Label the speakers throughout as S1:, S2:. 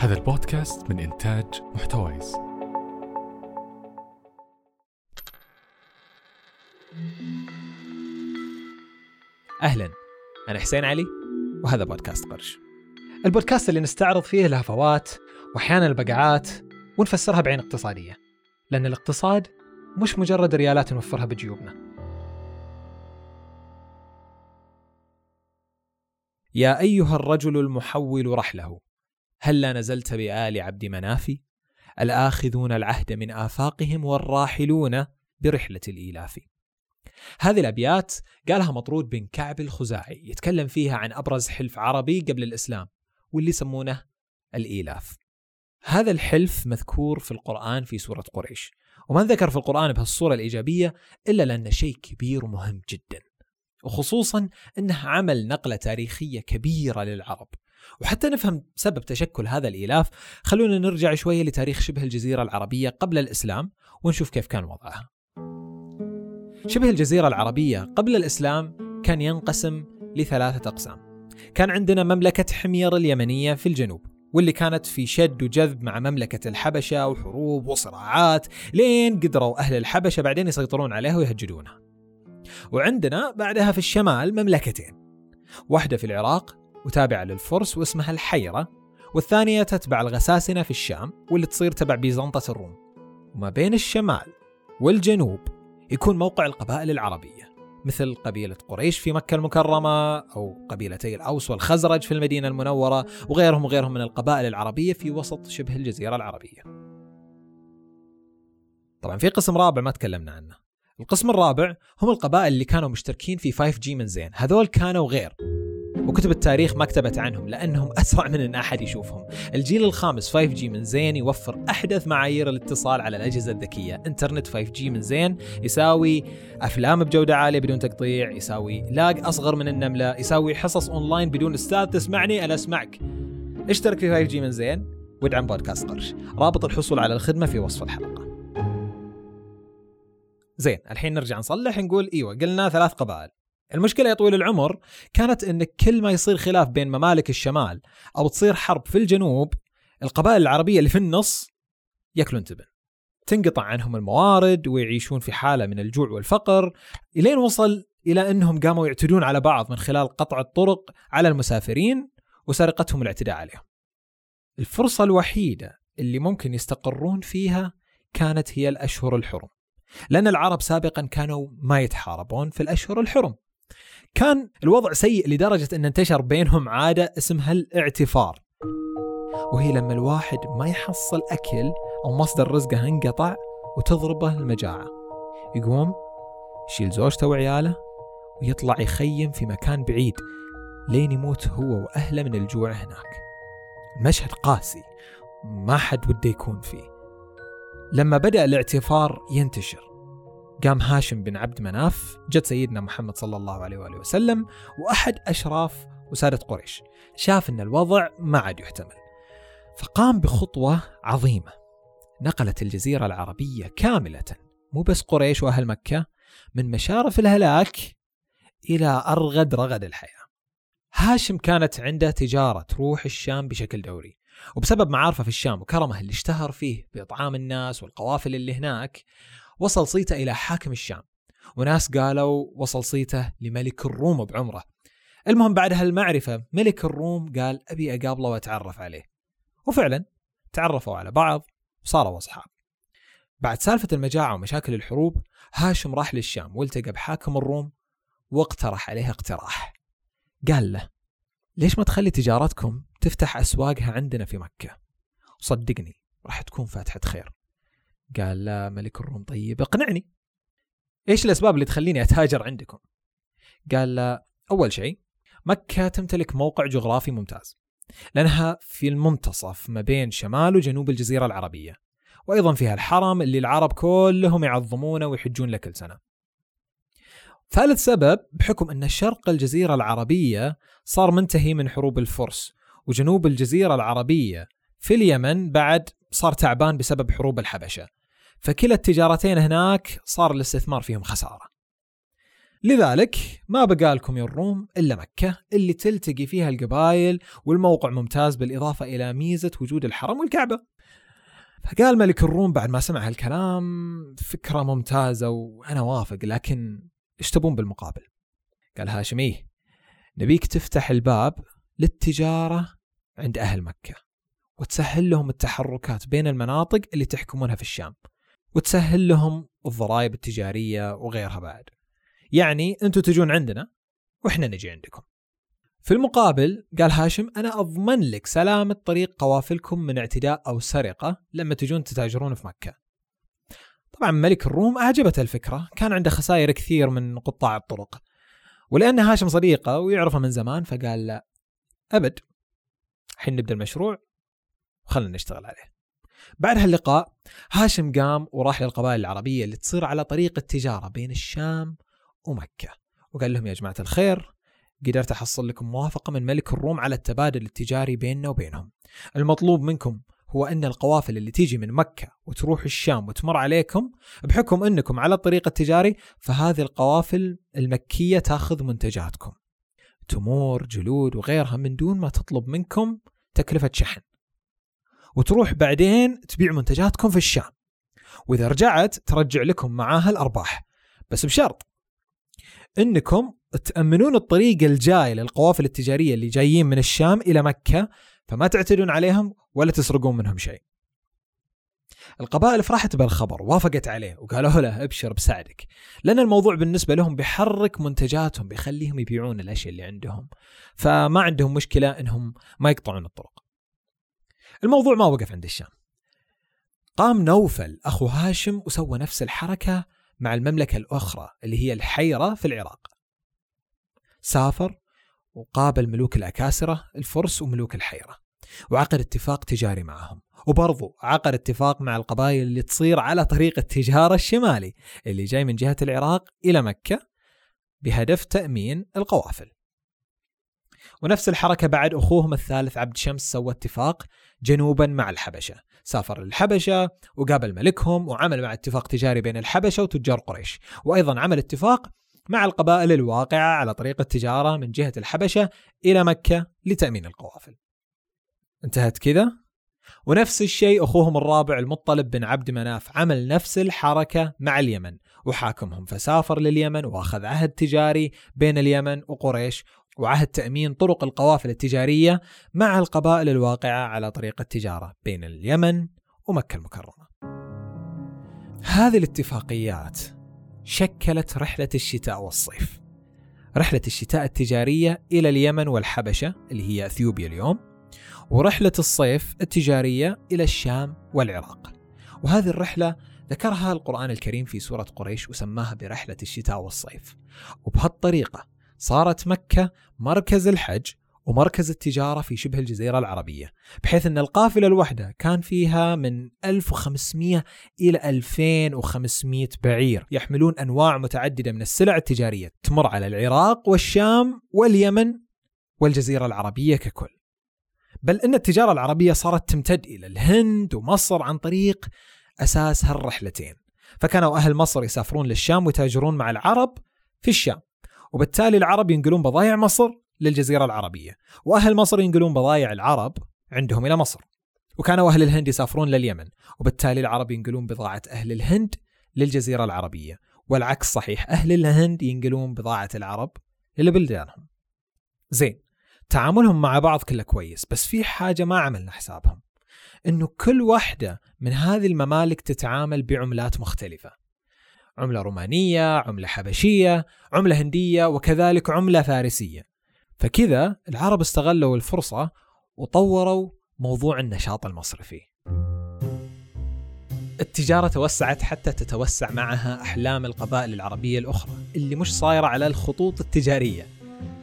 S1: هذا البودكاست من إنتاج محتويس.
S2: أهلا أنا حسين علي وهذا بودكاست قرش. البودكاست اللي نستعرض فيه الهفوات وأحيانا البقعات ونفسرها بعين اقتصادية لأن الاقتصاد مش مجرد ريالات نوفرها بجيوبنا. يا أيها الرجل المحول رحله. هلا نزلت بآل عبد مناف الآخذون العهد من آفاقهم والراحلون برحلة الإيلاف. هذه الأبيات قالها مطرود بن كعب الخزاعي يتكلم فيها عن أبرز حلف عربي قبل الإسلام واللي يسمونه الإيلاف. هذا الحلف مذكور في القرآن في سورة قريش وما ذكر في القرآن بهالصورة الإيجابية إلا لأنه شيء كبير ومهم جدا وخصوصا أنه عمل نقلة تاريخية كبيرة للعرب. وحتى نفهم سبب تشكل هذا الإيلاف خلونا نرجع شوية لتاريخ شبه الجزيرة العربية قبل الإسلام ونشوف كيف كان وضعها. شبه الجزيرة العربية قبل الإسلام كان ينقسم لثلاثة أقسام. كان عندنا مملكة حمير اليمنية في الجنوب واللي كانت في شد وجذب مع مملكة الحبشة وحروب وصراعات لين قدروا أهل الحبشة بعدين يسيطرون عليها ويهجدونها. وعندنا بعدها في الشمال مملكتين واحدة في العراق وتابعة للفرس واسمها الحيرة والثانية تتبع الغساسنة في الشام واللي تصير تبع بيزنطة الروم. وما بين الشمال والجنوب يكون موقع القبائل العربية مثل قبيلة قريش في مكة المكرمة أو قبيلتي الأوس والخزرج في المدينة المنورة وغيرهم وغيرهم من القبائل العربية في وسط شبه الجزيرة العربية. طبعا في قسم رابع ما تكلمنا عنه. القسم الرابع هم القبائل اللي كانوا مشتركين في 5G من زين. هذول كانوا غير. وكتب التاريخ ما كتبت عنهم لأنهم أسرع من أن أحد يشوفهم. الجيل الخامس 5G من زين يوفر أحدث معايير الاتصال على الأجهزة الذكية. إنترنت 5G من زين يساوي أفلام بجودة عالية بدون تقطيع يساوي لاق أصغر من النملة يساوي حصص أونلاين بدون أستاذ تسمعني أنا أسمعك. اشترك في 5G من زين وادعم بودكاست قرش. رابط الحصول على الخدمة في وصف الحلقة. زين الحين نرجع نصلح نقول إيوه قلنا ثلاث قبائل. المشكلة يا طويل العمر كانت إن كل ما يصير خلاف بين ممالك الشمال أو تصير حرب في الجنوب القبائل العربية اللي في النص يأكلون تبن تنقطع عنهم الموارد ويعيشون في حالة من الجوع والفقر إلين وصل إلى إنهم قاموا يعتدون على بعض من خلال قطع الطرق على المسافرين وسرقتهم الاعتداء عليهم. الفرصة الوحيدة اللي ممكن يستقرون فيها كانت هي الأشهر الحرم. لأن العرب سابقا كانوا ما يتحاربون في الأشهر الحرم. كان الوضع سيء لدرجة أن انتشر بينهم عادة اسمها الاعتفار. وهي لما الواحد ما يحصل أكل أو مصدر رزقه انقطع وتضربه المجاعة. يقوم يشيل زوجته وعياله ويطلع يخيم في مكان بعيد لين يموت هو وأهله من الجوع هناك. المشهد قاسي ما حد وده يكون فيه. لما بدأ الاعتفار ينتشر قام هاشم بن عبد مناف جد سيدنا محمد صلى الله عليه وآله وسلم وأحد أشراف وسادة قريش. شاف أن الوضع ما عاد يحتمل. فقام بخطوة عظيمة. نقلت الجزيرة العربية كاملة مو بس قريش وأهل مكة من مشارف الهلاك إلى أرغد رغد الحياة. هاشم كانت عنده تجارة تروح الشام بشكل دوري. وبسبب معارفه في الشام وكرمه اللي اشتهر فيه بإطعام الناس والقوافل اللي هناك وصل صيته إلى حاكم الشام. وناس قالوا وصل صيته لملك الروم بعمره. المهم بعد هالمعرفة ملك الروم قال أبي أقابله وأتعرف عليه. وفعلا تعرفوا على بعض وصاروا أصحاب. بعد سالفة المجاعة ومشاكل الحروب هاشم راح للشام والتقى بحاكم الروم واقترح عليه اقتراح. قال له ليش ما تخلي تجارتكم تفتح أسواقها عندنا في مكة؟ وصدقني راح تكون فاتحة خير. قال لا ملك الروم طيب اقنعني. إيش الأسباب اللي تخليني أتهاجر عندكم؟ قال لا أول شيء مكة تمتلك موقع جغرافي ممتاز لأنها في المنتصف ما بين شمال وجنوب الجزيرة العربية وأيضا فيها الحرم اللي العرب كلهم يعظمونه ويحجون له كل سنة. ثالث سبب بحكم أن شرق الجزيرة العربية صار منتهي من حروب الفرس وجنوب الجزيرة العربية في اليمن بعد صار تعبان بسبب حروب الحبشة. فكلا التجارتين هناك صار الاستثمار فيهم خسارة. لذلك ما بقى لكم يا الروم إلا مكة اللي تلتقي فيها القبائل والموقع ممتاز بالإضافة إلى ميزة وجود الحرم والكعبة. فقال ملك الروم بعد ما سمع هالكلام فكرة ممتازة وأنا وافق لكن إيش تبون بالمقابل؟ قال هاشم إيه نبيك تفتح الباب للتجارة عند أهل مكة وتسهل لهم التحركات بين المناطق اللي تحكمونها في الشام. وتسهل لهم الضرائب التجارية وغيرها بعد. يعني أنتم تجون عندنا وإحنا نجي عندكم. في المقابل قال هاشم أنا أضمن لك سلامة طريق قوافلكم من اعتداء أو سرقة لما تجون تتاجرون في مكة. طبعا ملك الروم أعجبته الفكرة كان عنده خسائر كثير من قطاع الطرق. ولأن هاشم صديقه ويعرفه من زمان فقال لا أبد حين نبدأ المشروع وخلنا نشتغل عليه. بعد هاللقاء هاشم قام وراح للقبائل العربية اللي تصير على طريق التجارة بين الشام ومكة. وقال لهم يا جماعة الخير قدرت أحصل لكم موافقة من ملك الروم على التبادل التجاري بيننا وبينهم. المطلوب منكم هو أن القوافل اللي تيجي من مكة وتروح الشام وتمر عليكم بحكم أنكم على الطريق التجاري فهذه القوافل المكية تأخذ منتجاتكم. تمور جلود وغيرها من دون ما تطلب منكم تكلفة شحن. وتروح بعدين تبيع منتجاتكم في الشام وإذا رجعت ترجع لكم معاها الأرباح بس بشرط إنكم تأمنون الطريق الجاي للقوافل التجارية اللي جايين من الشام إلى مكة فما تعتدون عليهم ولا تسرقون منهم شيء. القبائل فرحت بالخبر وافقت عليه وقالوا له ابشر بساعدك لأن الموضوع بالنسبة لهم بيحرك منتجاتهم بيخليهم يبيعون الأشياء اللي عندهم فما عندهم مشكلة إنهم ما يقطعون الطرق. الموضوع ما وقف عند الشام. قام نوفل أخو هاشم وسوى نفس الحركة مع المملكة الأخرى اللي هي الحيرة في العراق. سافر وقابل ملوك الأكاسرة الفرس وملوك الحيرة وعقد اتفاق تجاري معهم. وبرضو عقد اتفاق مع القبائل اللي تصير على طريق التجارة الشمالي اللي جاي من جهة العراق إلى مكة بهدف تأمين القوافل. ونفس الحركة بعد أخوهم الثالث عبد شمس سوى اتفاق جنوبا مع الحبشة. سافر للحبشة وقابل ملكهم وعمل مع اتفاق تجاري بين الحبشة وتجار قريش. وأيضا عمل اتفاق مع القبائل الواقعة على طريق التجارة من جهة الحبشة إلى مكة لتأمين القوافل. انتهت كذا؟ ونفس الشيء أخوهم الرابع المطلب بن عبد مناف عمل نفس الحركة مع اليمن وحاكمهم فسافر لليمن وأخذ عهد تجاري بين اليمن وقريش وعهد تأمين طرق القوافل التجارية مع القبائل الواقعة على طريق التجارة بين اليمن ومكة المكرمة. هذه الاتفاقيات شكلت رحلة الشتاء والصيف. رحلة الشتاء التجارية إلى اليمن والحبشة اللي هي أثيوبيا اليوم، ورحلة الصيف التجارية إلى الشام والعراق. وهذه الرحلة ذكرها القرآن الكريم في سورة قريش وسماها برحلة الشتاء والصيف. وبهالطريقة صارت مكة مركز الحج ومركز التجارة في شبه الجزيرة العربية بحيث أن القافلة الواحدة كان فيها من 1500 إلى 2500 بعير يحملون أنواع متعددة من السلع التجارية تمر على العراق والشام واليمن والجزيرة العربية ككل. بل أن التجارة العربية صارت تمتد إلى الهند ومصر عن طريق أساس هالرحلتين فكانوا أهل مصر يسافرون للشام ويتاجرون مع العرب في الشام. وبالتالي العرب ينقلون بضائع مصر للجزيرة العربية وأهل مصر ينقلون بضائع العرب عندهم إلى مصر. وكانوا أهل الهند يسافرون لليمن وبالتالي العرب ينقلون بضاعة أهل الهند للجزيرة العربية. والعكس صحيح أهل الهند ينقلون بضاعة العرب لبلدانهم. زين تعاملهم مع بعض كله كويس بس في حاجة ما عملنا حسابهم. إنه كل واحدة من هذه الممالك تتعامل بعملات مختلفة. عملة رومانية عملة حبشية عملة هندية وكذلك عملة فارسية. فكذا العرب استغلوا الفرصة وطوروا موضوع النشاط المصرفي. التجارة توسعت حتى تتوسع معها أحلام القبائل العربية الأخرى اللي مش صايرة على الخطوط التجارية.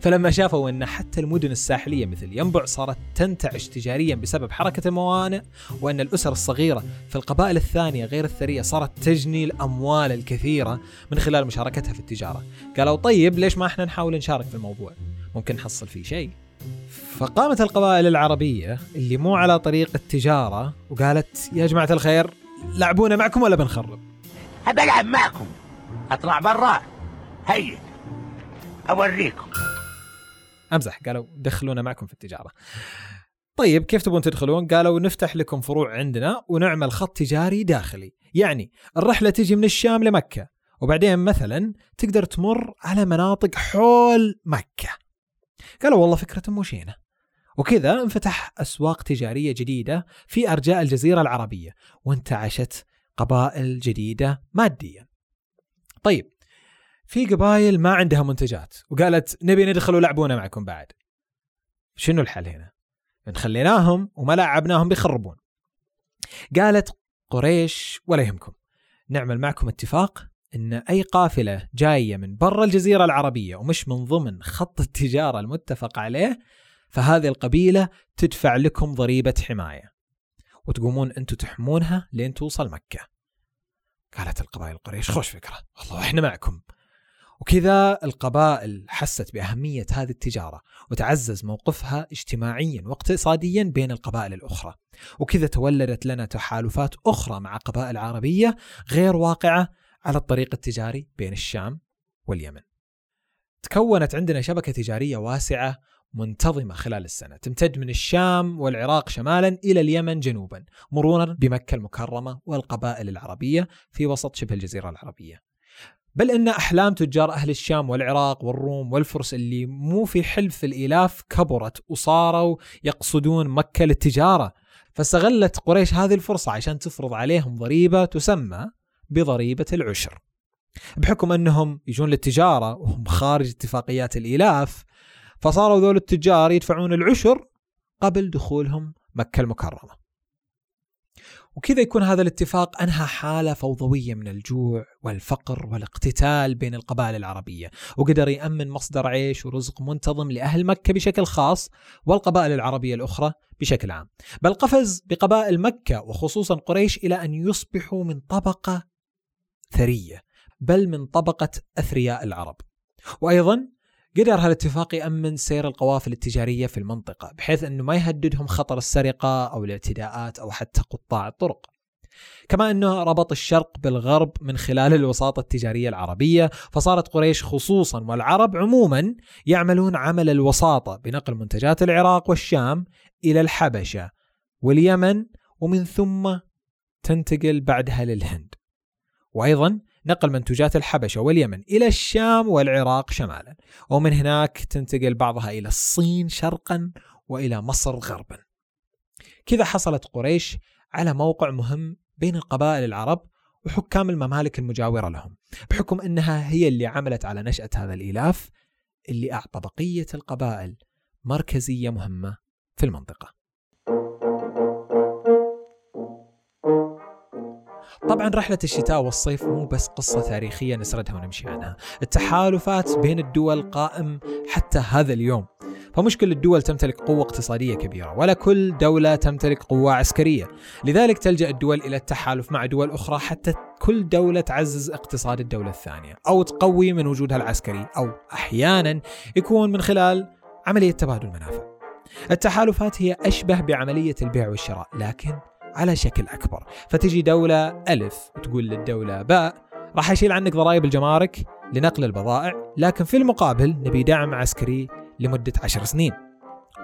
S2: فلما شافوا أن حتى المدن الساحلية مثل ينبع صارت تنتعش تجاريا بسبب حركة الموانئ وأن الأسر الصغيرة في القبائل الثانية غير الثرية صارت تجني الأموال الكثيرة من خلال مشاركتها في التجارة. قالوا طيب ليش ما إحنا نحاول نشارك في الموضوع؟ ممكن نحصل فيه شيء. فقامت القبائل العربية اللي مو على طريق التجارة وقالت يا جماعة الخير لعبونا معكم ولا بنخرب؟
S3: أبى ألعب معكم. أطلع برا. هيا. أوريكم.
S2: أمزح قالوا دخلونا معكم في التجارة. طيب كيف تبون تدخلون؟ قالوا نفتح لكم فروع عندنا ونعمل خط تجاري داخلي. يعني الرحلة تجي من الشام لمكة وبعدين مثلا تقدر تمر على مناطق حول مكة. قالوا والله فكرة مشينه وكذا انفتح أسواق تجارية جديدة في أرجاء الجزيرة العربية وانتعشت قبائل جديدة ماديا. طيب في قبائل ما عندها منتجات وقالت نبي ندخل ولعبونا معكم بعد. شنو الحل هنا؟ إن خليناهم وما لعبناهم بيخربون. قالت قريش ولا يهمكم نعمل معكم اتفاق إن أي قافلة جاية من برا الجزيرة العربية ومش من ضمن خط التجارة المتفق عليه فهذه القبيلة تدفع لكم ضريبة حماية وتقومون أنتم تحمونها لين توصل مكة. قالت القبائل قريش خوش فكرة والله إحنا معكم. وكذا القبائل حست بأهمية هذه التجارة وتعزز موقفها اجتماعيا واقتصاديا بين القبائل الأخرى. وكذا تولدت لنا تحالفات أخرى مع قبائل عربية غير واقعة على الطريق التجاري بين الشام واليمن. تكونت عندنا شبكة تجارية واسعة منتظمة خلال السنة تمتد من الشام والعراق شمالا إلى اليمن جنوبا مرورا بمكة المكرمة والقبائل العربية في وسط شبه الجزيرة العربية بل إن أحلام تجار أهل الشام والعراق والروم والفرس اللي مو في حلف الإلاف كبرت وصاروا يقصدون مكة للتجارة فاستغلت قريش هذه الفرصة عشان تفرض عليهم ضريبة تسمى بضريبة العشر. بحكم أنهم يجون للتجارة وهم خارج اتفاقيات الإلاف فصاروا ذول التجار يدفعون العشر قبل دخولهم مكة المكرمة وكذا يكون هذا الاتفاق أنهى حالة فوضوية من الجوع والفقر والاقتتال بين القبائل العربية وقدر يأمن مصدر عيش ورزق منتظم لأهل مكة بشكل خاص والقبائل العربية الأخرى بشكل عام. بل قفز بقبائل مكة وخصوصا قريش إلى أن يصبحوا من طبقة ثرية بل من طبقة أثرياء العرب. وأيضا قدر هالاتفاق يأمن سير القوافل التجارية في المنطقة بحيث أنه ما يهددهم خطر السرقة أو الاعتداءات أو حتى قطاع الطرق. كما أنه ربط الشرق بالغرب من خلال الوساطة التجارية العربية فصارت قريش خصوصا والعرب عموما يعملون عمل الوساطة بنقل منتجات العراق والشام إلى الحبشة واليمن ومن ثم تنتقل بعدها للهند. وأيضا نقل منتوجات الحبشة واليمن إلى الشام والعراق شمالا ومن هناك تنتقل بعضها إلى الصين شرقا وإلى مصر غربا. كذا حصلت قريش على موقع مهم بين القبائل العرب وحكام الممالك المجاورة لهم بحكم أنها هي اللي عملت على نشأة هذا الإلاف اللي أعطى بقية القبائل مركزية مهمة في المنطقة. طبعا رحلة الشتاء والصيف مو بس قصة تاريخية نسردها ونمشي عنها. التحالفات بين الدول قائم حتى هذا اليوم. فمش كل الدول تمتلك قوة اقتصادية كبيرة ولا كل دولة تمتلك قوة عسكرية. لذلك تلجأ الدول إلى التحالف مع دول أخرى حتى كل دولة تعزز اقتصاد الدولة الثانية أو تقوي من وجودها العسكري أو أحيانا يكون من خلال عملية تبادل منافع. التحالفات هي أشبه بعملية البيع والشراء لكن على شكل أكبر. فتجي دولة ألف وتقول للدولة باء راح أشيل عنك ضرائب الجمارك لنقل البضائع لكن في المقابل نبي دعم عسكري لمدة عشر سنين.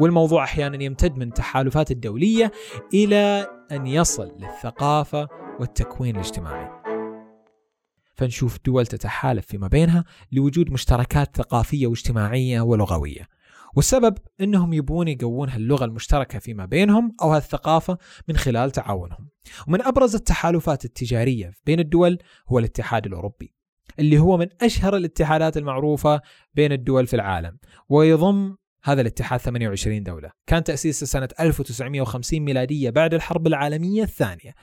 S2: والموضوع أحيانا يمتد من التحالفات الدولية إلى أن يصل للثقافة والتكوين الاجتماعي. فنشوف دول تتحالف فيما بينها لوجود مشتركات ثقافية واجتماعية ولغوية. والسبب إنهم يبون يقوون هاللغة المشتركة فيما بينهم أو هالثقافة من خلال تعاونهم. ومن أبرز التحالفات التجارية بين الدول هو الاتحاد الأوروبي. اللي هو من أشهر الاتحادات المعروفة بين الدول في العالم ويضم هذا الاتحاد 28 دولة كان تأسيسه سنة 1950 ميلادية بعد الحرب العالمية الثانية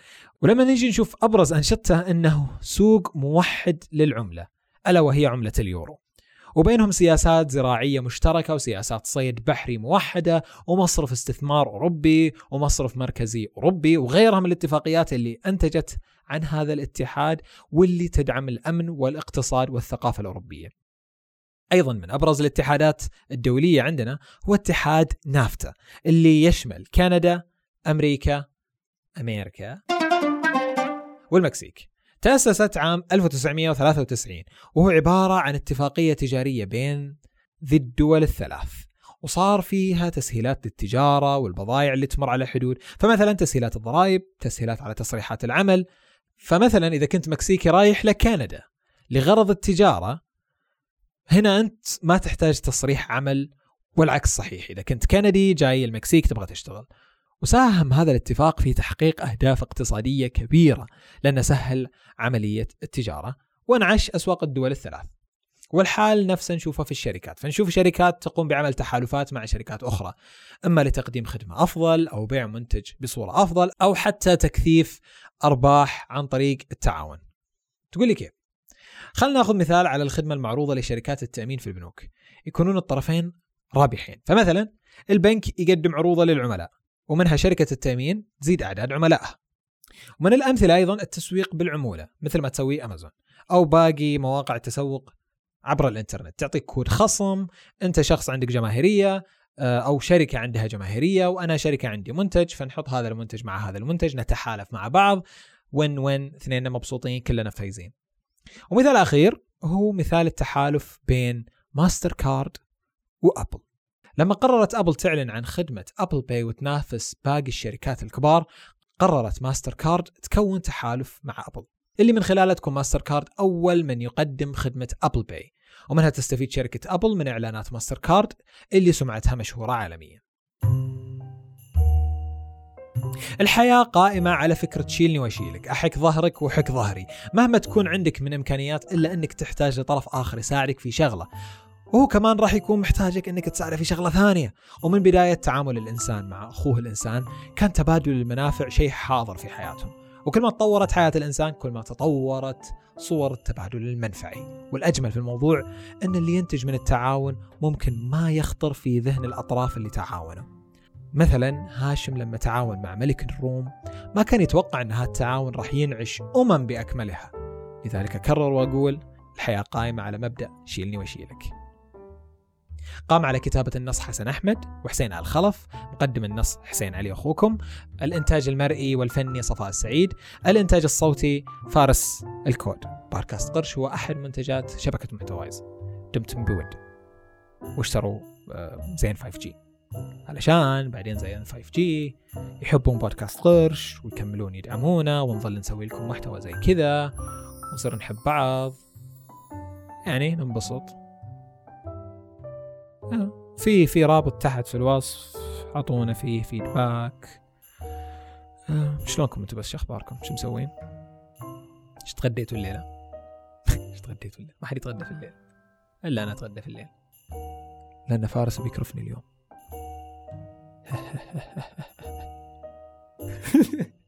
S2: ولما نجي نشوف أبرز أنشطته أنه سوق موحد للعملة ألا وهي عملة اليورو وبينهم سياسات زراعية مشتركة وسياسات صيد بحري موحدة ومصرف استثمار أوروبي ومصرف مركزي أوروبي وغيرها من الاتفاقيات اللي أنتجت عن هذا الاتحاد واللي تدعم الأمن والاقتصاد والثقافة الأوروبية. أيضا من أبرز الاتحادات الدولية عندنا هو اتحاد نافتا اللي يشمل كندا، أمريكا، أمريكا والمكسيك. تأسست عام 1993 وهو عبارة عن اتفاقية تجارية بين ذي الدول الثلاث وصار فيها تسهيلات للتجارة والبضائع اللي تمر على الحدود فمثلا تسهيلات الضرائب تسهيلات على تصريحات العمل. فمثلا إذا كنت مكسيكي رايح لكندا لغرض التجارة هنا أنت ما تحتاج تصريح عمل والعكس صحيح. إذا كنت كندي جاي المكسيك تبغى تشتغل. وساهم هذا الاتفاق في تحقيق أهداف اقتصادية كبيرة لأنه سهل عملية التجارة وانعش أسواق الدول الثلاث. والحال نفسه نشوفه في الشركات. فنشوف شركات تقوم بعمل تحالفات مع شركات أخرى. إما لتقديم خدمة أفضل أو بيع منتج بصورة أفضل أو حتى تكثيف أرباح عن طريق التعاون. تقول لي كيف؟ خلنا نأخذ مثال على الخدمة المعروضة لشركات التأمين في البنوك. يكونون الطرفين رابحين. فمثلا البنك يقدم عروضة للعملاء. ومنها شركة التأمين تزيد أعداد عملائها. ومن الأمثلة أيضا التسويق بالعمولة مثل ما تسوي أمازون أو باقي مواقع التسوق عبر الإنترنت. تعطيك كود خصم أنت شخص عندك جماهيرية آه، أو شركة عندها جماهيرية وأنا شركة عندي منتج فنحط هذا المنتج مع هذا المنتج نتحالف مع بعض وين وين اثنين مبسوطين كلنا فايزين. ومثال أخير هو مثال التحالف بين Mastercard و Apple. لما قررت Apple تعلن عن خدمة Apple Pay وتنافس باقي الشركات الكبار قررت ماستر كارد تكون تحالف مع Apple اللي من خلاله تكون ماستر كارد أول من يقدم خدمة Apple Pay ومنها تستفيد شركة Apple من إعلانات ماستر كارد اللي سمعتها مشهورة عالميا. الحياة قائمة على فكرة شيلني وأشيلك، أحك ظهرك وحك ظهري، مهما تكون عندك من إمكانيات إلا أنك تحتاج لطرف آخر يساعدك في شغلة، وهو كمان راح يكون محتاجك إنك تساعده في شغلة ثانية. ومن بداية تعامل الإنسان مع أخوه الإنسان كان تبادل المنافع شيء حاضر في حياتهم. وكل ما تطورت حياة الإنسان كل ما تطورت صور التبادل المنفعي. والأجمل في الموضوع أن اللي ينتج من التعاون ممكن ما يخطر في ذهن الأطراف اللي تعاونوا مثلا هاشم لما تعاون مع ملك الروم ما كان يتوقع أن هذا التعاون راح ينعش أمم بأكملها. لذلك أكرر وأقول الحياة قائمة على مبدأ شيلني وشيلك. قام على كتابة النص حسن أحمد وحسين آل خلف مقدم النص حسين علي أخوكم. الإنتاج المرئي والفني صفاء السعيد. الإنتاج الصوتي فارس الكود. باركاست قرش هو أحد منتجات شبكة محتوايز دمتم بود. واشتروا آه، زين 5G علشان بعدين زين 5G يحبون بودكاست قرش ويكملون يدعمونا ونظل نسوي لكم محتوى زي كذا ونصير نحب بعض. يعني ننبسط. في في رابط تحت في الوصف اعطونا فيه فيدباك آه، شلونكم أنتم بس؟ شو أخباركم؟ شو مسوين؟ إيش تغديتوا الليلة؟ إيش تغديتوا الليلة؟ ما حد يتغدى في الليل. إلا أنا أتغدى في الليل. لأن فارس بيكرفني اليوم.